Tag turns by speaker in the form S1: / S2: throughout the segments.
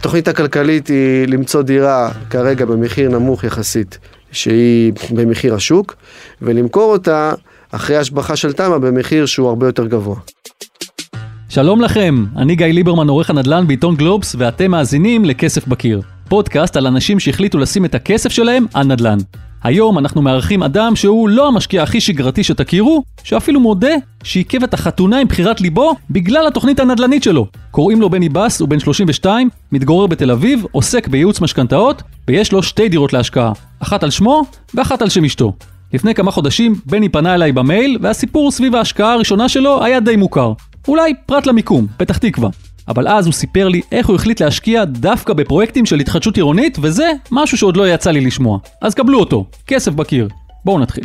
S1: התוכנית הכלכלית היא למצוא דירה כרגע במחיר נמוך יחסית, שהיא במחיר השוק, ולמכור אותה אחרי השבחה של תמ"א במחיר שהוא הרבה יותר גבוה.
S2: שלום לכם, אני גיא ליברמן, עורך הנדל"ן בעיתון גלובס, ואתם מאזינים לכסף בקיר. פודקאסט על אנשים שהחליטו לשים את הכסף שלהם על נדל"ן. היום אנחנו מארחים אדם שהוא לא המשקיע הכי שגרתי שתכירו, שאפילו מודה שעיכב את החתונה עם בחירת ליבו בגלל התוכנית הנדל"נית שלו. קוראים לו בני בס, הוא בן 32, מתגורר בתל אביב, עוסק בייעוץ משכנתאות, ויש לו שתי דירות להשקעה, אחת על שמו ואחת על שם אשתו. לפני כמה חודשים בני פנה אליי במייל, והסיפור סביב ההשקעה הראשונה שלו היה די מוכר. אולי פרט למיקום, פתח תקווה. אבל אז הוא סיפר לי איך הוא החליט להשקיע דווקא בפרויקטים של התחדשות עירונית, וזה משהו שעוד לא יצא לי לשמוע. אז קבלו אותו, כסף בקיר. בואו נתחיל.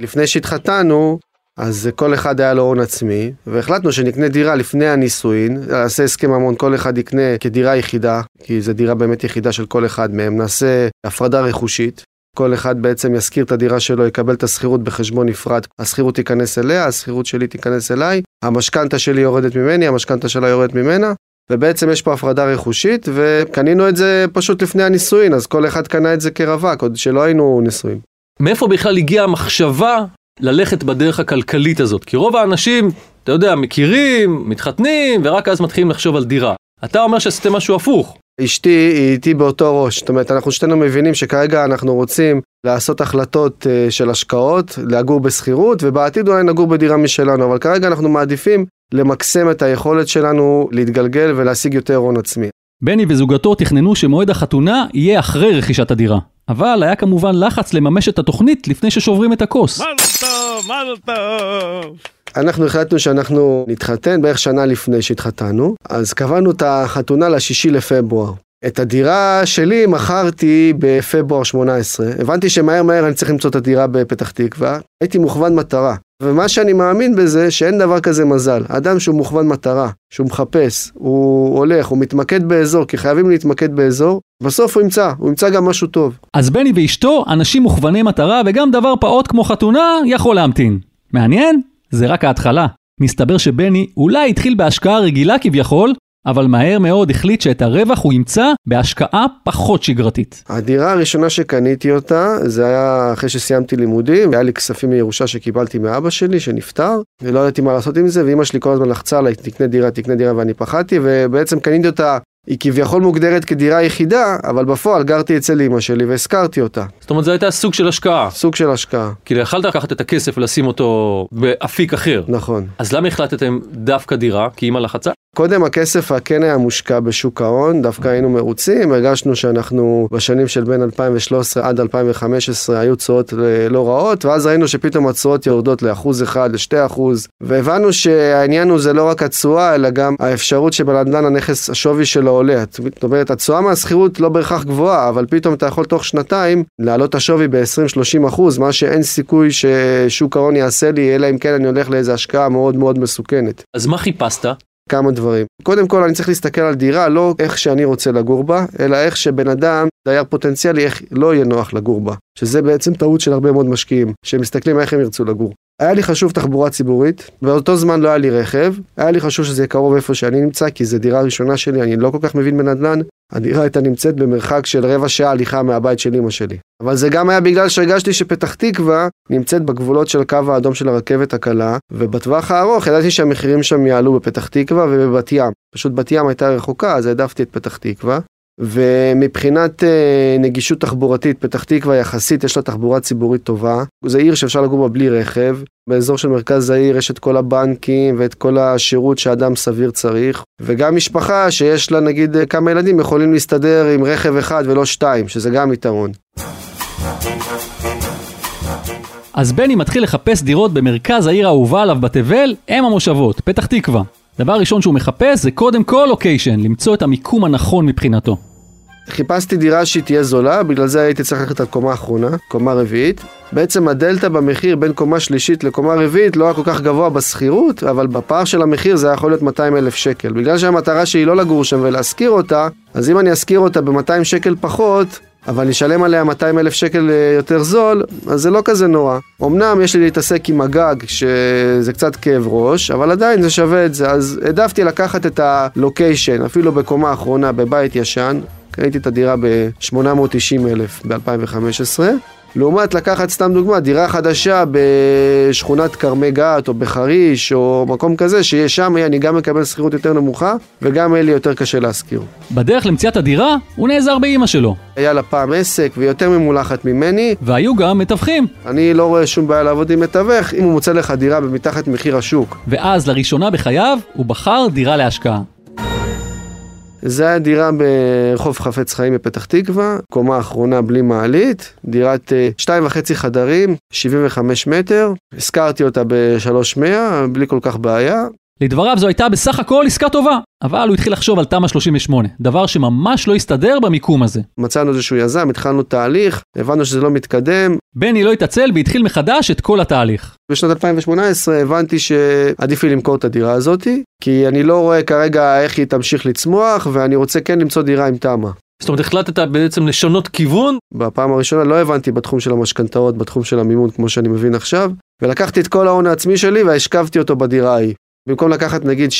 S1: לפני שהתחתנו, אז כל אחד היה לו הון עצמי, והחלטנו שנקנה דירה לפני הנישואין, נעשה הסכם ממון, כל אחד יקנה כדירה יחידה, כי זו דירה באמת יחידה של כל אחד מהם, נעשה הפרדה רכושית. כל אחד בעצם ישכיר את הדירה שלו, יקבל את השכירות בחשבון נפרד. השכירות תיכנס אליה, השכירות שלי תיכנס אליי, המשכנתה שלי יורדת ממני, המשכנתה שלה יורדת ממנה, ובעצם יש פה הפרדה רכושית, וקנינו את זה פשוט לפני הנישואין, אז כל אחד קנה את זה כרווק, עוד שלא היינו נשואים.
S2: מאיפה בכלל הגיעה המחשבה ללכת בדרך הכלכלית הזאת? כי רוב האנשים, אתה יודע, מכירים, מתחתנים, ורק אז מתחילים לחשוב על דירה. אתה אומר שעשיתם משהו הפוך.
S1: אשתי היא איתי באותו ראש, זאת אומרת אנחנו שתינו מבינים שכרגע אנחנו רוצים לעשות החלטות uh, של השקעות, לגור בשכירות ובעתיד אולי נגור בדירה משלנו, אבל כרגע אנחנו מעדיפים למקסם את היכולת שלנו להתגלגל ולהשיג יותר הון עצמי.
S2: בני וזוגתו תכננו שמועד החתונה יהיה אחרי רכישת הדירה. אבל היה כמובן לחץ לממש את התוכנית לפני ששוברים את הכוס.
S3: מזל טוב, מזל טוב.
S1: אנחנו החלטנו שאנחנו נתחתן בערך שנה לפני שהתחתנו, אז קבענו את החתונה לשישי לפברואר. את הדירה שלי מכרתי בפברואר 18, הבנתי שמהר מהר אני צריך למצוא את הדירה בפתח תקווה, הייתי מוכוון מטרה. ומה שאני מאמין בזה, שאין דבר כזה מזל. אדם שהוא מוכוון מטרה, שהוא מחפש, הוא הולך, הוא מתמקד באזור, כי חייבים להתמקד באזור, בסוף הוא ימצא, הוא ימצא גם משהו טוב.
S2: אז בני ואשתו אנשים מוכווני מטרה, וגם דבר פעוט כמו חתונה יכול להמתין. מעניין? זה רק ההתחלה. מסתבר שבני אולי התחיל בהשקעה רגילה כביכול, אבל מהר מאוד החליט שאת הרווח הוא ימצא בהשקעה פחות שגרתית.
S1: הדירה הראשונה שקניתי אותה, זה היה אחרי שסיימתי לימודים, היה לי כספים מירושה שקיבלתי מאבא שלי שנפטר, ולא ידעתי מה לעשות עם זה, ואימא שלי כל הזמן לחצה עליי, תקנה דירה, תקנה דירה, ואני פחדתי, ובעצם קניתי אותה היא כביכול מוגדרת כדירה יחידה, אבל בפועל גרתי אצל אמא שלי והשכרתי אותה.
S2: זאת אומרת, זה הייתה סוג של השקעה.
S1: סוג של השקעה.
S2: כאילו, יכלת לקחת את הכסף ולשים אותו באפיק אחר.
S1: נכון.
S2: אז למה החלטתם דווקא דירה? כי אימא לחצה?
S1: קודם הכסף כן היה מושקע בשוק ההון, דווקא היינו מרוצים, הרגשנו שאנחנו בשנים של בין 2013 עד 2015 היו תשואות לא רעות, ואז ראינו שפתאום התשואות יורדות לאחוז אחד, לשתי אחוז, והבנו שהעניין הוא זה לא רק התשואה, אלא גם האפשרות שבנדל"ן הנכס, השווי שלו עולה. זאת אומרת, התשואה מהשכירות לא בהכרח גבוהה, אבל פתאום אתה יכול תוך שנתיים להעלות את השווי ב-20-30 אחוז, מה שאין סיכוי ששוק ההון יעשה לי, אלא אם כן אני הולך לאיזו השקעה מאוד מאוד מסוכנת.
S2: אז מה חיפשת?
S1: כמה דברים. קודם כל אני צריך להסתכל על דירה לא איך שאני רוצה לגור בה, אלא איך שבן אדם, דייר פוטנציאלי, איך לא יהיה נוח לגור בה. שזה בעצם טעות של הרבה מאוד משקיעים, שמסתכלים איך הם ירצו לגור. היה לי חשוב תחבורה ציבורית, באותו זמן לא היה לי רכב, היה לי חשוב שזה יהיה קרוב איפה שאני נמצא, כי זו דירה ראשונה שלי, אני לא כל כך מבין בנדל"ן, הדירה הייתה נמצאת במרחק של רבע שעה הליכה מהבית של אמא שלי. אבל זה גם היה בגלל שהרגשתי שפתח תקווה נמצאת בגבולות של הקו האדום של הרכבת הקלה, ובטווח הארוך ידעתי שהמחירים שם יעלו בפתח תקווה ובבת ים. פשוט בת ים הייתה רחוקה, אז העדפתי את פתח תקווה. ומבחינת אה, נגישות תחבורתית, פתח תקווה יחסית יש לה תחבורה ציבורית טובה. זה עיר שאפשר לגור בה בלי רכב. באזור של מרכז העיר יש את כל הבנקים ואת כל השירות שאדם סביר צריך. וגם משפחה שיש לה נגיד כמה ילדים יכולים להסתדר עם רכב אחד ולא שתיים, שזה גם יתרון.
S2: אז בני מתחיל לחפש דירות במרכז העיר האהובה עליו בתבל, אם המושבות, פתח תקווה. דבר ראשון שהוא מחפש זה קודם כל לוקיישן, למצוא את המיקום הנכון מבחינתו.
S1: חיפשתי דירה שהיא תהיה זולה, בגלל זה הייתי צריך ללכת על קומה האחרונה, קומה רביעית. בעצם הדלתא במחיר בין קומה שלישית לקומה רביעית לא היה כל כך גבוה בשכירות, אבל בפער של המחיר זה היה יכול להיות 200 אלף שקל. בגלל שהמטרה שלי לא לגור שם ולהשכיר אותה, אז אם אני אשכיר אותה ב-200 שקל פחות, אבל נשלם עליה 200 אלף שקל אה, יותר זול, אז זה לא כזה נורא. אמנם יש לי להתעסק עם הגג, שזה קצת כאב ראש, אבל עדיין זה שווה את זה, אז העדפתי לקחת את הלוקיישן, אפילו בקומה האחרונה, בבית ישן, קניתי את הדירה ב-890 אלף ב-2015. לעומת לקחת סתם דוגמה, דירה חדשה בשכונת כרמי גת או בחריש או מקום כזה, שיש שם אני גם מקבל שכירות יותר נמוכה וגם יהיה לי יותר קשה להשכיר.
S2: בדרך למציאת הדירה, הוא נעזר באימא שלו.
S1: היה לה פעם עסק והיא יותר ממולחת ממני,
S2: והיו גם מתווכים.
S1: אני לא רואה שום בעיה לעבוד עם מתווך אם הוא מוצא לך דירה במתחת מחיר השוק.
S2: ואז לראשונה בחייו, הוא בחר דירה להשקעה.
S1: זה היה דירה ברחוב חפץ חיים בפתח תקווה, קומה אחרונה בלי מעלית, דירת אה, שתיים וחצי חדרים, 75 מטר, השכרתי אותה ב-300 בלי כל כך בעיה.
S2: לדבריו זו הייתה בסך הכל עסקה טובה, אבל הוא התחיל לחשוב על תמ"א 38, דבר שממש לא הסתדר במיקום הזה.
S1: מצאנו איזשהו יזם, התחלנו תהליך, הבנו שזה לא מתקדם.
S2: בני לא התעצל והתחיל מחדש את כל התהליך.
S1: בשנת 2018 הבנתי שעדיף לי למכור את הדירה הזאתי, כי אני לא רואה כרגע איך היא תמשיך לצמוח, ואני רוצה כן למצוא דירה עם תמ"א.
S2: זאת אומרת, החלטת בעצם לשנות כיוון?
S1: בפעם הראשונה לא הבנתי בתחום של המשכנתאות, בתחום של המימון, כמו שאני מבין עכשיו, ולקחתי את כל ההון העצמי שלי והשכבתי אותו בדירה ההיא. במקום לקחת נגיד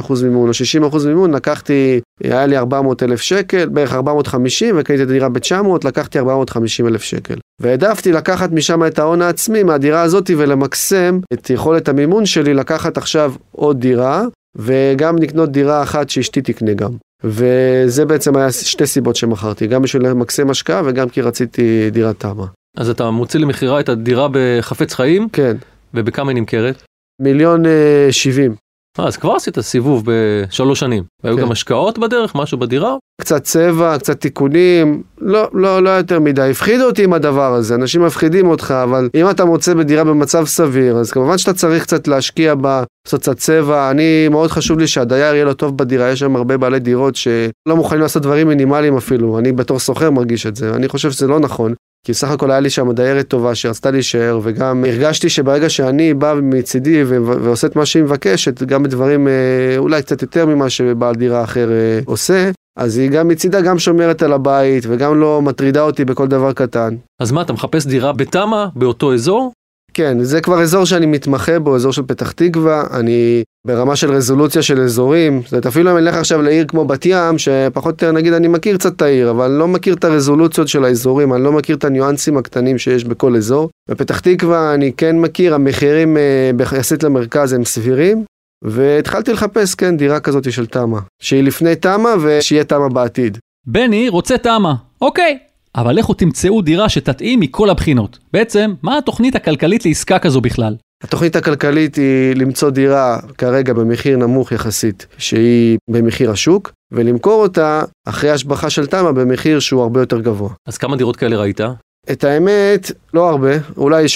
S1: 75% מימון או 60% מימון, לקחתי, היה לי 400 אלף שקל, בערך 450, וקניתי את הדירה ב-900, לקחתי 450 אלף שקל. והעדפתי לקחת משם את ההון העצמי מהדירה הזאת ולמקסם את יכולת המימון שלי לקחת עכשיו עוד דירה, וגם לקנות דירה אחת שאשתי תקנה גם. וזה בעצם היה שתי סיבות שמכרתי, גם בשביל למקסם השקעה וגם כי רציתי דירת תמ"א.
S2: אז אתה מוציא למכירה את הדירה בחפץ חיים,
S1: כן,
S2: ובכמה היא נמכרת?
S1: מיליון אה, שבעים.
S2: אה, אז כבר עשית סיבוב בשלוש שנים.
S1: כן.
S2: גם השקעות בדרך, משהו בדירה?
S1: קצת צבע, קצת תיקונים, לא, לא, לא יותר מדי. הפחידו אותי עם הדבר הזה, אנשים מפחידים אותך, אבל אם אתה מוצא בדירה במצב סביר, אז כמובן שאתה צריך קצת להשקיע בה, לעשות קצת צבע. אני, מאוד חשוב לי שהדייר יהיה לו טוב בדירה, יש שם הרבה בעלי דירות שלא מוכנים לעשות דברים מינימליים אפילו. אני בתור סוחר מרגיש את זה, אני חושב שזה לא נכון. כי סך הכל היה לי שם דיירת טובה שרצתה להישאר, וגם הרגשתי שברגע שאני בא מצידי ו- ועושה את מה שהיא מבקשת, גם בדברים אה, אולי קצת יותר ממה שבעל דירה אחר אה, עושה, אז היא גם מצידה גם שומרת על הבית, וגם לא מטרידה אותי בכל דבר קטן.
S2: אז מה, אתה מחפש דירה בתמ"א, באותו אזור?
S1: כן, זה כבר אזור שאני מתמחה בו, אזור של פתח תקווה, אני ברמה של רזולוציה של אזורים, זאת אומרת אפילו אם אני אלך עכשיו לעיר כמו בת ים, שפחות או יותר נגיד אני מכיר קצת את העיר, אבל אני לא מכיר את הרזולוציות של האזורים, אני לא מכיר את הניואנסים הקטנים שיש בכל אזור. בפתח תקווה אני כן מכיר, המחירים אה, יחסית למרכז הם סבירים, והתחלתי לחפש, כן, דירה כזאת של תמ"א, שהיא לפני תמ"א ושיהיה תמ"א בעתיד.
S2: בני רוצה תמ"א. אוקיי. אבל לכו תמצאו דירה שתתאים מכל הבחינות. בעצם, מה התוכנית הכלכלית לעסקה כזו בכלל?
S1: התוכנית הכלכלית היא למצוא דירה כרגע במחיר נמוך יחסית, שהיא במחיר השוק, ולמכור אותה אחרי השבחה של תמ"א במחיר שהוא הרבה יותר גבוה.
S2: אז כמה דירות כאלה ראית?
S1: את האמת, לא הרבה, אולי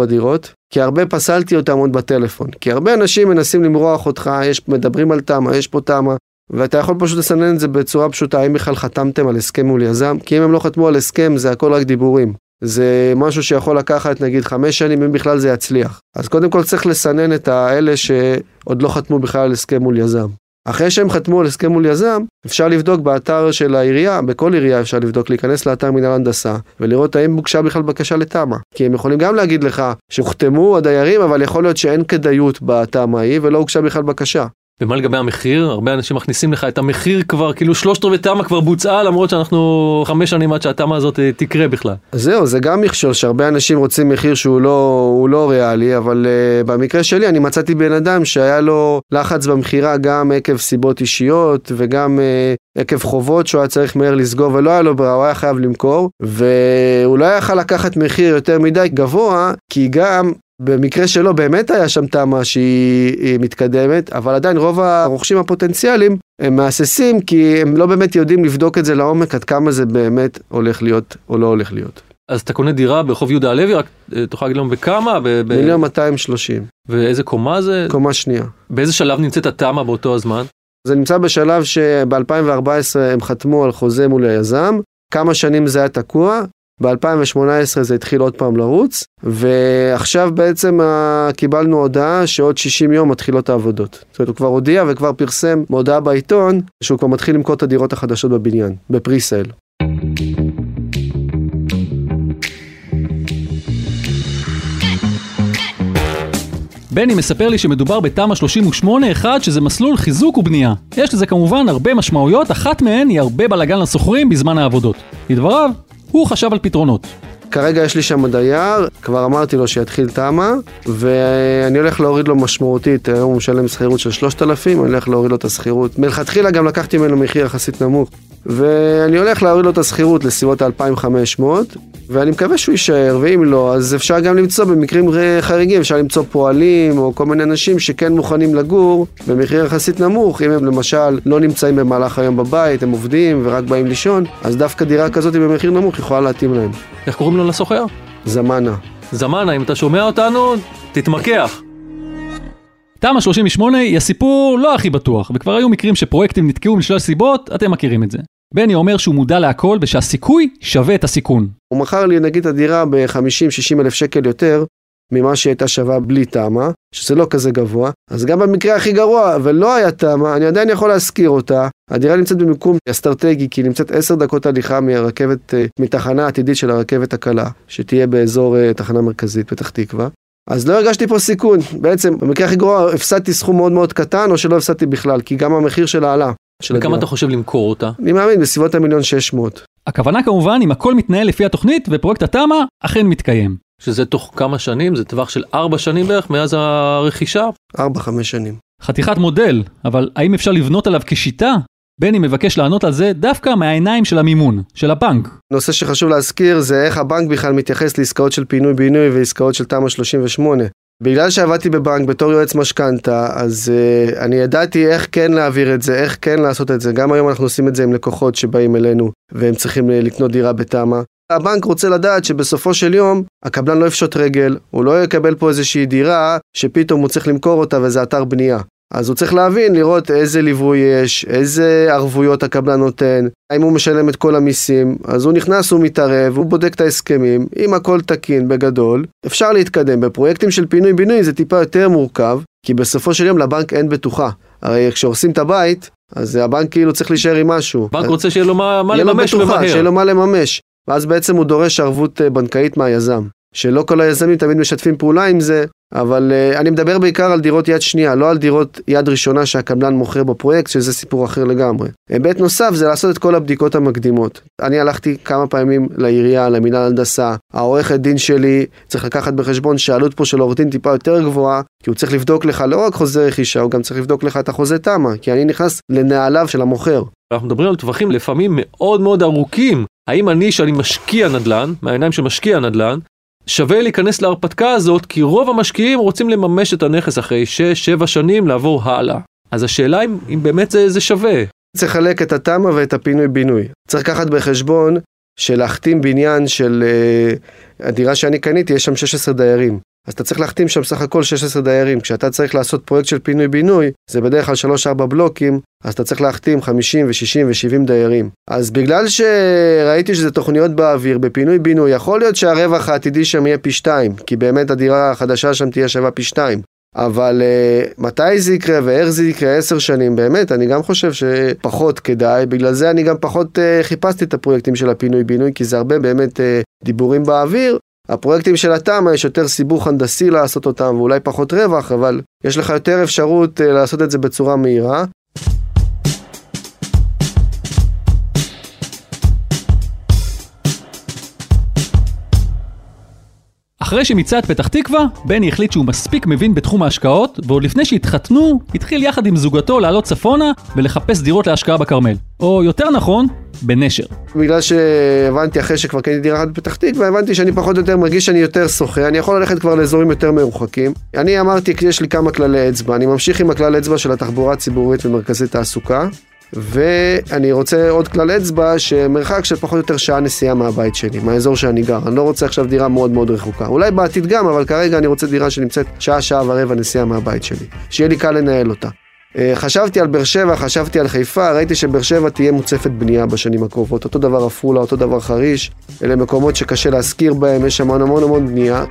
S1: 3-4 דירות, כי הרבה פסלתי אותם עוד בטלפון. כי הרבה אנשים מנסים למרוח אותך, יש, מדברים על תמ"א, יש פה תמ"א, ואתה יכול פשוט לסנן את זה בצורה פשוטה, האם בכלל חתמתם על הסכם מול יזם? כי אם הם לא חתמו על הסכם, זה הכל רק דיבורים. זה משהו שיכול לקחת נגיד חמש שנים אם בכלל זה יצליח. אז קודם כל צריך לסנן את האלה שעוד לא חתמו בכלל על הסכם מול יזם. אחרי שהם חתמו על הסכם מול יזם, אפשר לבדוק באתר של העירייה, בכל עירייה אפשר לבדוק, להיכנס לאתר מנהל הנדסה, ולראות האם הוגשה בכלל בקשה לתמ"א. כי הם יכולים גם להגיד לך שהוחתמו הדיירים, אבל יכול להיות שאין כדאיות בתמ"א ההיא ולא הוגשה בכלל בקשה.
S2: ומה לגבי המחיר? הרבה אנשים מכניסים לך את המחיר כבר, כאילו שלושת רבעי תמ"א כבר בוצעה, למרות שאנחנו חמש שנים עד שהתמ"א הזאת אה, תקרה בכלל.
S1: זהו, זה גם מכשול שהרבה אנשים רוצים מחיר שהוא לא, הוא לא ריאלי, אבל uh, במקרה שלי אני מצאתי בן אדם שהיה לו לחץ במכירה גם עקב סיבות אישיות וגם uh, עקב חובות שהוא היה צריך מהר לסגור ולא היה לו ברירה, הוא היה חייב למכור, והוא לא יכל לקחת מחיר יותר מדי גבוה, כי גם במקרה שלו באמת היה שם תמ"א שהיא היא מתקדמת, אבל עדיין רוב הרוכשים הפוטנציאליים הם מהססים כי הם לא באמת יודעים לבדוק את זה לעומק עד כמה זה באמת הולך להיות או לא הולך להיות.
S2: אז אתה קונה דירה ברחוב יהודה הלוי, רק אה, תוכל להגיד לנו בכמה?
S1: מיליון 230,
S2: ואיזה קומה זה?
S1: קומה שנייה.
S2: באיזה שלב נמצאת התמ"א באותו הזמן?
S1: זה נמצא בשלב שב-2014 הם חתמו על חוזה מול היזם, כמה שנים זה היה תקוע, ב-2018 זה התחיל עוד פעם לרוץ, ועכשיו בעצם אה, קיבלנו הודעה שעוד 60 יום מתחילות העבודות. זאת אומרת, הוא כבר הודיע וכבר פרסם מודעה בעיתון שהוא כבר מתחיל למכור את הדירות החדשות בבניין, בפריסל.
S2: בני מספר לי שמדובר בתמ"א 38-1 שזה מסלול חיזוק ובנייה. יש לזה כמובן הרבה משמעויות, אחת מהן היא הרבה בלאגן לסוחרים בזמן העבודות. לדבריו, הוא חשב על פתרונות.
S1: כרגע יש לי שם דייר, כבר אמרתי לו שיתחיל תמ"א, ואני הולך להוריד לו משמעותית, היום הוא משלם שכירות של 3,000, אני הולך להוריד לו את השכירות. מלכתחילה גם לקחתי ממנו מחיר יחסית נמוך, ואני הולך להוריד לו את השכירות לסביבות ה-2,500, ואני מקווה שהוא יישאר, ואם לא, אז אפשר גם למצוא במקרים חריגים, אפשר למצוא פועלים או כל מיני אנשים שכן מוכנים לגור במחיר יחסית נמוך, אם הם למשל לא נמצאים במהלך היום בבית, הם עובדים ורק באים לישון, אז דווקא דירה כזאת במחיר נמוך יכולה להתאים להם.
S2: איך קוראים לו לסוחר?
S1: זמנה.
S2: זמנה, אם אתה שומע אותנו, תתמקח. תמ"א 38 היא הסיפור לא הכי בטוח, וכבר היו מקרים שפרויקטים נתקעו משלל סיבות, אתם מכירים את זה. בני אומר שהוא מודע להכל ושהסיכוי שווה את הסיכון.
S1: הוא מכר לי נגיד את הדירה ב-50-60 אלף שקל יותר ממה שהיא הייתה שווה בלי תמ"א, שזה לא כזה גבוה, אז גם במקרה הכי גרוע ולא היה תמ"א, אני עדיין יכול להשכיר אותה. הדירה נמצאת במיקום אסטרטגי, כי היא נמצאת 10 דקות הליכה מהרכבת, אה, מתחנה עתידית של הרכבת הקלה, שתהיה באזור אה, תחנה מרכזית פתח תקווה. אז לא הרגשתי פה סיכון, בעצם במקרה הכי גרוע הפסדתי סכום מאוד מאוד קטן או שלא הפסדתי בכלל, כי גם המחיר שלה עלה.
S2: וכמה אתה חושב למכור אותה?
S1: אני מאמין, בסביבות המיליון 600.
S2: הכוונה כמובן אם הכל מתנהל לפי התוכנית ופרויקט התמ"א אכן מתקיים. שזה תוך כמה שנים? זה טווח של 4 שנים בערך מאז הרכישה?
S1: 4-5 שנים.
S2: חתיכת מודל, אבל האם אפשר לבנות עליו כשיטה? בני מבקש לענות על זה דווקא מהעיניים של המימון, של הבנק.
S1: נושא שחשוב להזכיר זה איך הבנק בכלל מתייחס לעסקאות של פינוי-בינוי ועסקאות של תמ"א 38. בגלל שעבדתי בבנק בתור יועץ משכנתה, אז uh, אני ידעתי איך כן להעביר את זה, איך כן לעשות את זה. גם היום אנחנו עושים את זה עם לקוחות שבאים אלינו והם צריכים לקנות דירה בתמ"א. הבנק רוצה לדעת שבסופו של יום הקבלן לא יפשוט רגל, הוא לא יקבל פה איזושהי דירה שפתאום הוא צריך למכור אותה וזה אתר בנייה. אז הוא צריך להבין, לראות איזה ליווי יש, איזה ערבויות הקבלן נותן, האם הוא משלם את כל המיסים, אז הוא נכנס, הוא מתערב, הוא בודק את ההסכמים, אם הכל תקין בגדול, אפשר להתקדם. בפרויקטים של פינוי-בינוי זה טיפה יותר מורכב, כי בסופו של יום לבנק אין בטוחה. הרי כשהורסים את הבית, אז הבנק כאילו צריך להישאר עם משהו.
S2: בנק רוצה שיהיה לו מה, מה לממש
S1: ומהר. שיהיה לו מה לממש. ואז בעצם הוא דורש ערבות אה, בנקאית מהיזם. שלא כל היזמים תמיד משתפים פעולה עם זה, אבל uh, אני מדבר בעיקר על דירות יד שנייה, לא על דירות יד ראשונה שהקבלן מוכר בפרויקט, שזה סיפור אחר לגמרי. היבט נוסף זה לעשות את כל הבדיקות המקדימות. אני הלכתי כמה פעמים לעירייה, למינהל הנדסה, העורכת דין שלי צריך לקחת בחשבון שהעלות פה של עורך דין טיפה יותר גבוהה, כי הוא צריך לבדוק לך לא רק חוזה רכישה, הוא גם צריך לבדוק לך את החוזה תמ"א, כי אני נכנס לנעליו של המוכר.
S2: אנחנו מדברים על טווחים לפעמים מאוד מאוד ארוכים. האם אני, שאני משקיע נדל"ן, מהעיניים של משקיע נדל"ן, שווה להיכנס להרפתקה הזאת, כי רוב המשקיעים רוצים לממש את הנכס אחרי 6-7 שנים לעבור הלאה. אז השאלה אם, אם באמת זה, זה שווה.
S1: צריך לחלק את התמ"א ואת הפינוי-בינוי. צריך לקחת בחשבון שלהחתים בניין של uh, הדירה שאני קניתי, יש שם 16 דיירים. אז אתה צריך להחתים שם סך הכל 16 דיירים. כשאתה צריך לעשות פרויקט של פינוי-בינוי, זה בדרך כלל 3-4 בלוקים, אז אתה צריך להחתים 50 ו-60 ו-70 דיירים. אז בגלל שראיתי שזה תוכניות באוויר, בפינוי-בינוי, יכול להיות שהרווח העתידי שם יהיה פי 2, כי באמת הדירה החדשה שם תהיה שווה פי 2. אבל uh, מתי זה יקרה ואיך זה יקרה עשר שנים, באמת, אני גם חושב שפחות כדאי, בגלל זה אני גם פחות uh, חיפשתי את הפרויקטים של הפינוי-בינוי, כי זה הרבה באמת uh, דיבורים באוויר, הפרויקטים של התמ"א יש יותר סיבוך הנדסי לעשות אותם ואולי פחות רווח, אבל יש לך יותר אפשרות אה, לעשות את זה בצורה מהירה.
S2: אחרי שמיצה את פתח תקווה, בני החליט שהוא מספיק מבין בתחום ההשקעות, ועוד לפני שהתחתנו, התחיל יחד עם זוגתו לעלות צפונה ולחפש דירות להשקעה בכרמל. או יותר נכון, בנשר.
S1: בגלל שהבנתי אחרי שכבר קניתי דירה אחת בפתח תקווה, הבנתי שאני פחות או יותר מרגיש שאני יותר שוחה, אני יכול ללכת כבר לאזורים יותר מרוחקים. אני אמרתי, יש לי כמה כללי אצבע, אני ממשיך עם הכלל אצבע של התחבורה הציבורית ומרכזי תעסוקה. ואני רוצה עוד כלל אצבע שמרחק של פחות או יותר שעה נסיעה מהבית שלי, מהאזור שאני גר. אני לא רוצה עכשיו דירה מאוד מאוד רחוקה. אולי בעתיד גם, אבל כרגע אני רוצה דירה שנמצאת שעה, שעה ורבע נסיעה מהבית שלי. שיהיה לי קל לנהל אותה. אה, חשבתי על באר שבע, חשבתי על חיפה, ראיתי שבאר שבע תהיה מוצפת בנייה בשנים הקרובות. אותו דבר עפולה, אותו דבר חריש. אלה מקומות שקשה להשכיר בהם, יש שם המון המון המון בנייה.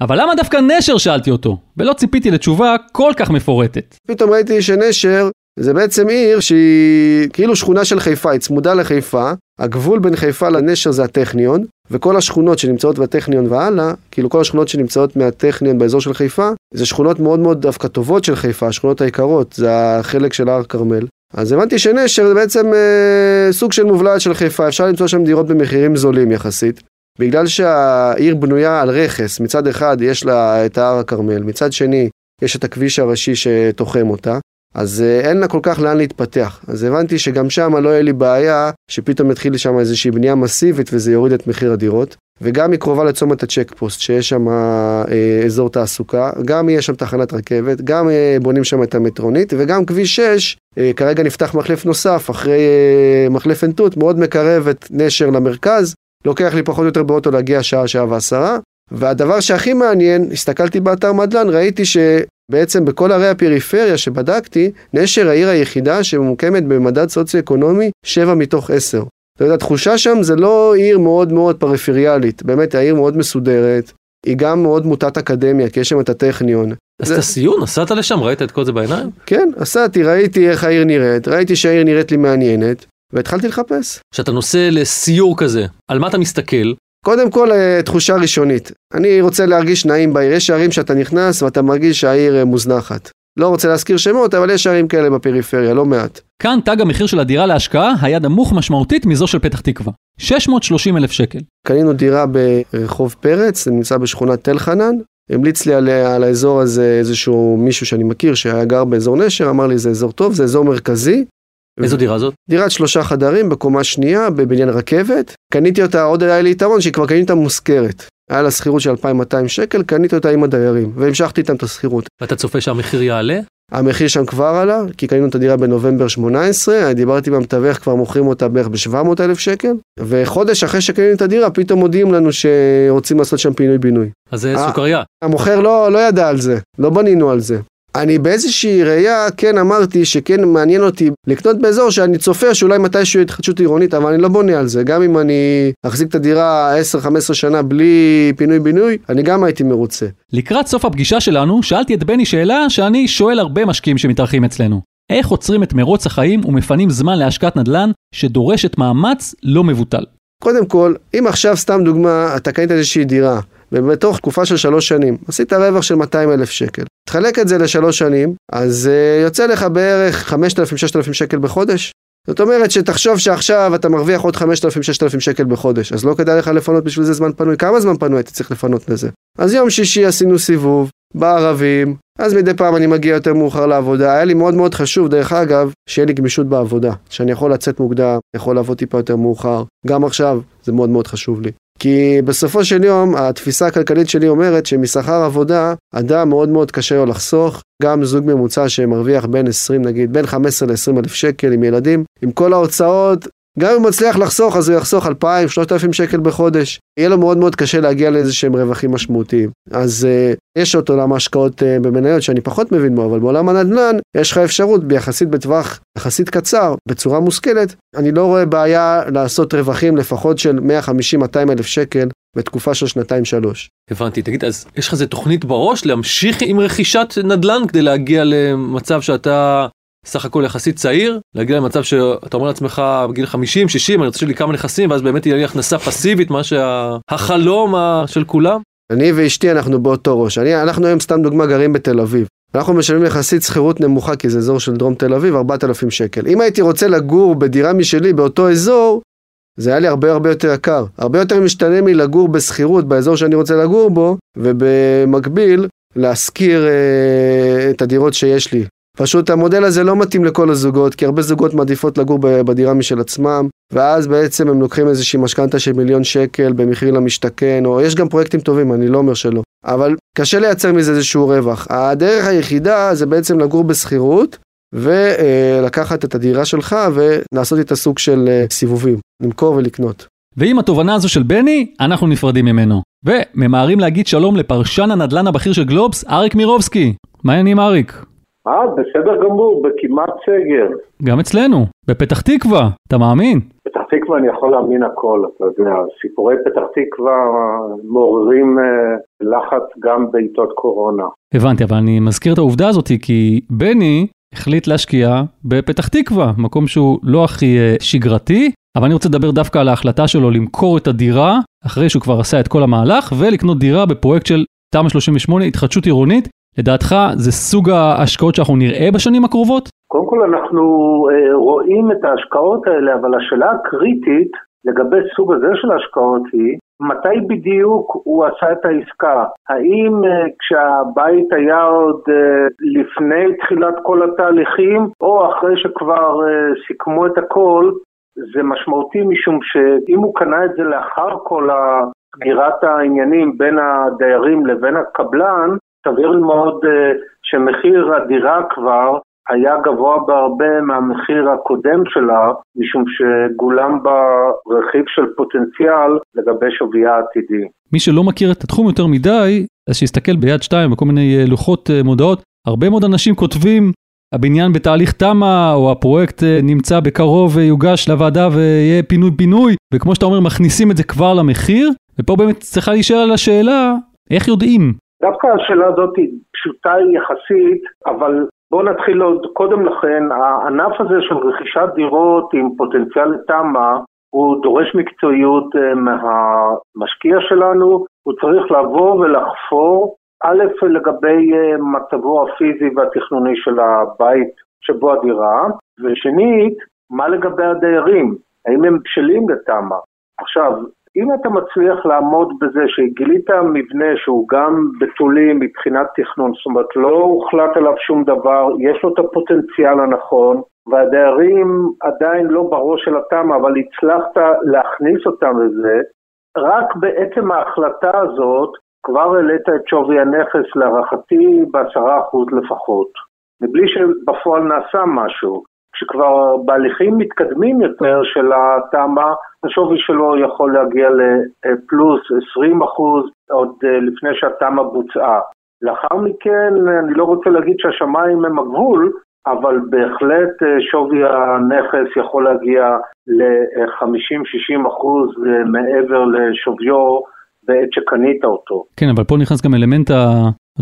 S2: אבל למה דווקא נשר שאלתי אותו? ולא ציפיתי לתשובה כל כך מפורטת.
S1: פתאום ראיתי שנשר זה בעצם עיר שהיא כאילו שכונה של חיפה, היא צמודה לחיפה, הגבול בין חיפה לנשר זה הטכניון, וכל השכונות שנמצאות בטכניון והלאה, כאילו כל השכונות שנמצאות מהטכניון באזור של חיפה, זה שכונות מאוד מאוד דווקא טובות של חיפה, השכונות היקרות, זה החלק של הר כרמל. אז הבנתי שנשר זה בעצם אה, סוג של מובלעת של חיפה, אפשר למצוא שם דירות במחירים זולים יחסית. בגלל שהעיר בנויה על רכס, מצד אחד יש לה את הר הכרמל, מצד שני יש את הכביש הראשי שתוחם אותה, אז אה, אין לה כל כך לאן להתפתח. אז הבנתי שגם שם לא יהיה לי בעיה שפתאום יתחיל שם איזושהי בנייה מסיבית וזה יוריד את מחיר הדירות. וגם היא קרובה לצומת הצ'ק פוסט, שיש שם אה, אזור תעסוקה, גם יש שם תחנת רכבת, גם אה, בונים שם את המטרונית, וגם כביש 6, אה, כרגע נפתח מחלף נוסף אחרי אה, מחלף עין תות, מאוד מקרב את נשר למרכז, לוקח לי פחות או יותר באוטו להגיע שעה, שעה ועשרה. והדבר שהכי מעניין, הסתכלתי באתר מדלן, ראיתי שבעצם בכל ערי הפריפריה שבדקתי, נשר העיר היחידה שממוקמת במדד סוציו-אקונומי 7 מתוך 10. זאת אומרת, התחושה שם זה לא עיר מאוד מאוד פריפריאלית, באמת העיר מאוד מסודרת, היא גם מאוד מוטת אקדמיה, כי יש שם את הטכניון.
S2: עשית
S1: זה-
S2: סיור? נסעת לשם? ראית את כל זה בעיניים?
S1: כן, נסעתי, ראיתי איך העיר נראית, ראיתי שהעיר נראית לי מעניינת, והתחלתי לחפש.
S2: כשאתה נוסע לסיור כזה, על מה אתה מסתכל?
S1: קודם כל, אה, תחושה ראשונית. אני רוצה להרגיש נעים בעיר. יש ערים שאתה נכנס ואתה מרגיש שהעיר אה, מוזנחת. לא רוצה להזכיר שמות, אבל יש ערים כאלה בפריפריה, לא מעט.
S2: כאן תג המחיר של הדירה להשקעה היה נמוך משמעותית מזו של פתח תקווה. 630 אלף שקל.
S1: קנינו דירה ברחוב פרץ, זה נמצא בשכונת תל חנן. המליץ לי על, על האזור הזה איזשהו מישהו שאני מכיר שהיה גר באזור נשר, אמר לי זה אזור טוב, זה אזור מרכזי.
S2: איזו דירה זאת?
S1: דירת שלושה חדרים בקומה שנייה בבניין רכבת. קניתי אותה, עוד היה לי יתרון שכבר קניתי אותה מושכרת. היה לה שכירות של 2,200 שקל, קניתי אותה עם הדיירים, והמשכתי איתם את השכירות.
S2: ואתה צופה שהמחיר יעלה?
S1: המחיר שם כבר עלה, כי קנינו את הדירה בנובמבר 18, דיברתי עם המתווך, כבר מוכרים אותה בערך ב-700 אלף שקל, וחודש אחרי שקנינו את הדירה, פתאום מודיעים לנו שרוצים לעשות שם פינוי-בינוי.
S2: אז זה
S1: אה.
S2: סוכריה.
S1: המוכר לא, לא ידע על זה, לא בנינו על זה. אני באיזושהי ראייה כן אמרתי שכן מעניין אותי לקנות באזור שאני צופה שאולי מתישהו יהיה התחדשות עירונית, אבל אני לא בונה על זה. גם אם אני אחזיק את הדירה 10-15 שנה בלי פינוי-בינוי, אני גם הייתי מרוצה.
S2: לקראת סוף הפגישה שלנו, שאלתי את בני שאלה שאני שואל הרבה משקיעים שמתארחים אצלנו. איך עוצרים את מרוץ החיים ומפנים זמן להשקעת נדל"ן שדורשת מאמץ לא מבוטל?
S1: קודם כל, אם עכשיו סתם דוגמה, אתה קנית איזושהי דירה, ובתוך תקופה של שלוש שנים, עשית רווח של 200 אלף שקל. תחלק את זה לשלוש שנים, אז uh, יוצא לך בערך 5,000-6,000 שקל בחודש. זאת אומרת שתחשוב שעכשיו אתה מרוויח עוד 5,000-6,000 שקל בחודש, אז לא כדאי לך לפנות בשביל זה זמן פנוי. כמה זמן פנוי הייתי צריך לפנות לזה? אז יום שישי עשינו סיבוב, בערבים, אז מדי פעם אני מגיע יותר מאוחר לעבודה. היה לי מאוד מאוד חשוב, דרך אגב, שיהיה לי גמישות בעבודה. שאני יכול לצאת מוקדם, יכול לעבוד טיפה יותר מאוחר. גם עכשיו, זה מאוד מאוד חשוב לי. כי בסופו של יום, התפיסה הכלכלית שלי אומרת שמשכר עבודה, אדם מאוד מאוד קשה לו לחסוך. גם זוג ממוצע שמרוויח בין 20, נגיד, בין 15 ל-20 אלף שקל עם ילדים, עם כל ההוצאות, גם אם הוא מצליח לחסוך, אז הוא יחסוך 2,000, 3,000 שקל בחודש. יהיה לו מאוד מאוד קשה להגיע לאיזה שהם רווחים משמעותיים. אז uh, יש עוד עולם ההשקעות uh, במניות שאני פחות מבין בו, אבל בעולם הנדל"ן יש לך אפשרות ביחסית בטווח יחסית קצר, בצורה מושכלת. אני לא רואה בעיה לעשות רווחים לפחות של 150-200 אלף שקל בתקופה של שנתיים-שלוש.
S2: הבנתי, תגיד, אז יש לך איזה תוכנית בראש להמשיך עם רכישת נדל"ן כדי להגיע למצב שאתה סך הכל יחסית צעיר, להגיע למצב שאתה אומר לעצמך בגיל 50, 60, אני רוצה לי כמה נכסים ואז באמת יהיה לי הכנסה פסיבית, מה שהחלום של כולם?
S1: אני ואשתי אנחנו באותו ראש. אני, אנחנו היום סתם דוגמה גרים בתל אביב. אנחנו משלמים יחסית שכירות נמוכה כי זה אזור של דרום תל אביב, 4,000 שקל. אם הייתי רוצה לגור בדירה משלי באותו אזור, זה היה לי הרבה הרבה יותר יקר. הרבה יותר משתנה מלגור בשכירות באזור שאני רוצה לגור בו, ובמקביל להשכיר אה, את הדירות שיש לי. פשוט המודל הזה לא מתאים לכל הזוגות, כי הרבה זוגות מעדיפות לגור בדירה משל עצמם, ואז בעצם הם לוקחים איזושהי משכנתה של מיליון שקל במחיר למשתכן, או יש גם פרויקטים טובים, אני לא אומר שלא. אבל קשה לייצר מזה איזשהו רווח. הדרך היחידה זה בעצם לגור בשכירות, ולקחת את הדירה שלך ולעשות איתה סוג של אה, סיבובים, למכור ולקנות.
S2: ועם התובנה הזו של בני, אנחנו נפרדים ממנו. וממהרים להגיד שלום לפרשן הנדל"ן הבכיר של גלובס, אריק מירובסקי. מה העניינים אריק?
S4: אה, בסדר גמור, בכמעט סגר.
S2: גם אצלנו, בפתח תקווה, אתה מאמין?
S4: פתח תקווה אני יכול להאמין הכל, אתה יודע, סיפורי פתח תקווה מעוררים אה, לחץ גם בעיתות קורונה.
S2: הבנתי, אבל אני מזכיר את העובדה הזאת כי בני החליט להשקיע בפתח תקווה, מקום שהוא לא הכי אה, שגרתי, אבל אני רוצה לדבר דווקא על ההחלטה שלו למכור את הדירה, אחרי שהוא כבר עשה את כל המהלך, ולקנות דירה בפרויקט של תמ"א 38, התחדשות עירונית. לדעתך זה סוג ההשקעות שאנחנו נראה בשנים הקרובות?
S4: קודם כל אנחנו אה, רואים את ההשקעות האלה, אבל השאלה הקריטית לגבי סוג הזה של ההשקעות היא, מתי בדיוק הוא עשה את העסקה? האם uh, כשהבית היה עוד uh, לפני תחילת כל התהליכים, או אחרי שכבר סיכמו את הכל? זה משמעותי משום שאם הוא קנה את זה לאחר כל סגירת העניינים בין הדיירים לבין הקבלן, סביר מאוד uh, שמחיר הדירה כבר היה גבוה בהרבה מהמחיר הקודם שלה, משום שגולם בה רכיב של פוטנציאל לגבי שוויה העתידי.
S2: מי שלא מכיר את התחום יותר מדי, אז שיסתכל ביד שתיים בכל מיני אה, לוחות אה, מודעות, הרבה מאוד אנשים כותבים הבניין בתהליך תמ"א, או הפרויקט אה, נמצא בקרוב ויוגש לוועדה ויהיה פינוי-פינוי, וכמו שאתה אומר, מכניסים את זה כבר למחיר, ופה באמת צריכה להישאר על השאלה, איך יודעים?
S4: דווקא השאלה הזאת היא פשוטה יחסית, אבל בואו נתחיל עוד קודם לכן, הענף הזה של רכישת דירות עם פוטנציאל לתמ"א הוא דורש מקצועיות אה, מהמשקיע שלנו, הוא צריך לבוא ולחפור א', לגבי אה, מצבו הפיזי והתכנוני של הבית שבו הדירה, ושנית, מה לגבי הדיירים? האם הם בשלים לתמ"א? עכשיו, אם אתה מצליח לעמוד בזה שגילית מבנה שהוא גם בתולי מבחינת תכנון, זאת אומרת לא הוחלט עליו שום דבר, יש לו את הפוטנציאל הנכון, והדיירים עדיין לא בראש של התמ"א, אבל הצלחת להכניס אותם לזה, רק בעצם ההחלטה הזאת כבר העלית את שווי הנכס להערכתי בעשרה אחוז לפחות, מבלי שבפועל נעשה משהו. כשכבר בהליכים מתקדמים יותר של התמ"א, השווי שלו יכול להגיע לפלוס 20 אחוז עוד אה, לפני שהתמ"א בוצעה. לאחר מכן, אני לא רוצה להגיד שהשמיים הם הגבול, אבל בהחלט אה, שווי הנכס יכול להגיע ל-50-60 אחוז אה, מעבר לשוויו בעת שקנית אותו.
S2: כן, אבל פה נכנס גם אלמנט.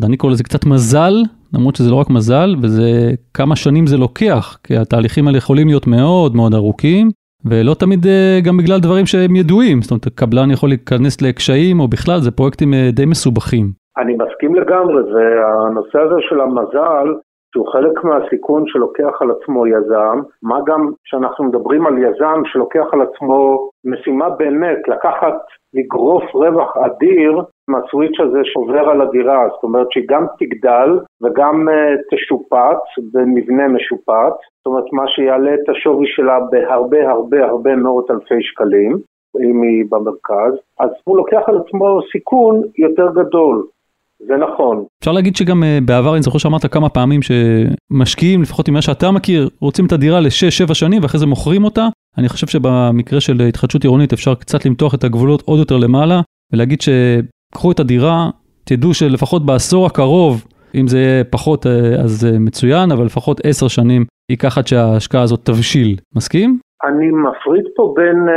S2: אני קורא לזה קצת מזל, למרות שזה לא רק מזל, וזה כמה שנים זה לוקח, כי התהליכים האלה יכולים להיות מאוד מאוד ארוכים, ולא תמיד אה, גם בגלל דברים שהם ידועים, זאת אומרת, קבלן יכול להיכנס לקשיים, או בכלל, זה פרויקטים אה, די מסובכים.
S4: אני מסכים לגמרי, והנושא הזה של המזל, שהוא חלק מהסיכון שלוקח על עצמו יזם, מה גם שאנחנו מדברים על יזם שלוקח על עצמו משימה באמת, לקחת, לגרוף רווח אדיר מהסוויץ' הזה שעובר על הדירה, זאת אומרת שהיא גם תגדל וגם uh, תשופץ במבנה משופץ, זאת אומרת מה שיעלה את השווי שלה בהרבה הרבה הרבה מאות אלפי שקלים, אם היא במרכז, אז הוא לוקח על עצמו סיכון יותר גדול. זה נכון.
S2: אפשר להגיד שגם uh, בעבר, אני זוכר שאמרת כמה פעמים שמשקיעים, לפחות ממה שאתה מכיר, רוצים את הדירה ל-6-7 שנים ואחרי זה מוכרים אותה. אני חושב שבמקרה של התחדשות עירונית אפשר קצת למתוח את הגבולות עוד יותר למעלה, ולהגיד שקחו את הדירה, תדעו שלפחות בעשור הקרוב, אם זה יהיה פחות אה, אז מצוין, אבל לפחות 10 שנים ייקח עד שההשקעה הזאת תבשיל. מסכים?
S4: אני מפריד פה בין uh,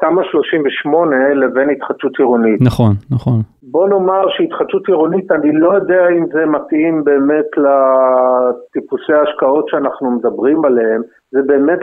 S4: תמ"א 38 לבין התחדשות עירונית.
S2: נכון, נכון.
S4: בוא נאמר שהתחדשות עירונית, אני לא יודע אם זה מתאים באמת לטיפוסי ההשקעות שאנחנו מדברים עליהם, זה באמת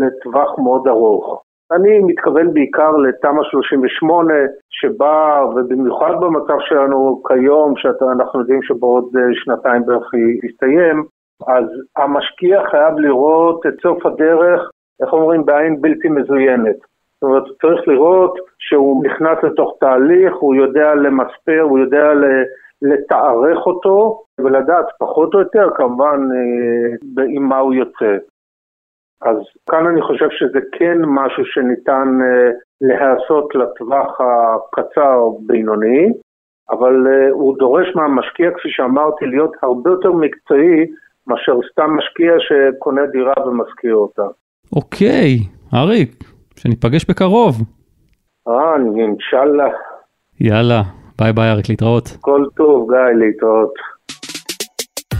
S4: לטווח מאוד ארוך. אני מתכוון בעיקר לתמ"א 38 שבה, ובמיוחד במצב שלנו כיום, שאנחנו יודעים שבעוד אה, שנתיים בערך היא תסתיים, אז המשקיע חייב לראות את סוף הדרך איך אומרים, בעין בלתי מזוינת. זאת אומרת, צריך לראות שהוא נכנס לתוך תהליך, הוא יודע למספר, הוא יודע לתארך אותו, ולדעת פחות או יותר כמובן אה, עם מה הוא יוצא. אז כאן אני חושב שזה כן משהו שניתן אה, להיעשות לטווח הקצר-בינוני, אבל אה, הוא דורש מהמשקיע, כפי שאמרתי, להיות הרבה יותר מקצועי מאשר סתם משקיע שקונה דירה ומשכיר אותה.
S2: אוקיי, אריק, שניפגש בקרוב.
S4: אה, אינשאללה.
S2: יאללה, ביי ביי אריק, להתראות.
S4: כל טוב, גיא, להתראות.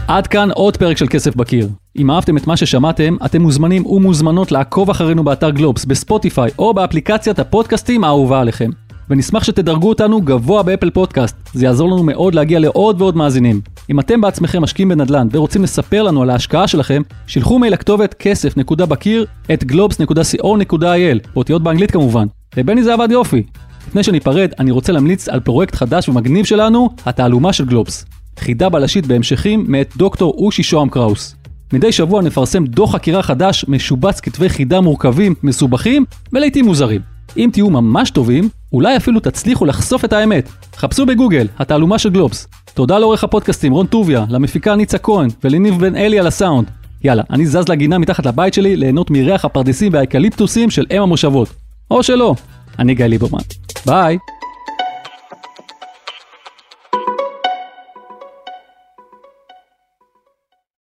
S2: עד כאן עוד פרק של כסף בקיר. אם אהבתם את מה ששמעתם, אתם מוזמנים ומוזמנות לעקוב אחרינו באתר גלובס, בספוטיפיי או באפליקציית הפודקאסטים האהובה עליכם. ונשמח שתדרגו אותנו גבוה באפל פודקאסט, זה יעזור לנו מאוד להגיע לעוד ועוד מאזינים. אם אתם בעצמכם משקיעים בנדל"ן ורוצים לספר לנו על ההשקעה שלכם, שילחו מייל לכתובת כסף.בקיר at globes.co.il, באותיות באנגלית כמובן. לבני זה עבד יופי. לפני שניפרד, אני רוצה להמליץ על פרויקט חדש ומגניב שלנו, התעלומה של גלובס. חידה בלשית בהמשכים מאת דוקטור אושי שוהם קראוס. מדי שבוע נפרסם דוח חקירה חדש, משובץ כתבי חידה מורכבים, מסובכים ולעיתים מוזרים. אם תהיו ממש טובים, אולי אפילו תצליחו לחשוף את האמת. חפשו בגוגל, התעלומה של גלובס. תודה לעורך הפודקאסטים רון טוביה, למפיקה ניצה כהן ולניב בן אלי על הסאונד. יאללה, אני זז לגינה מתחת לבית שלי ליהנות מריח הפרדסים והאקליפטוסים של אם המושבות. או שלא. אני גיא ליברמן. ביי!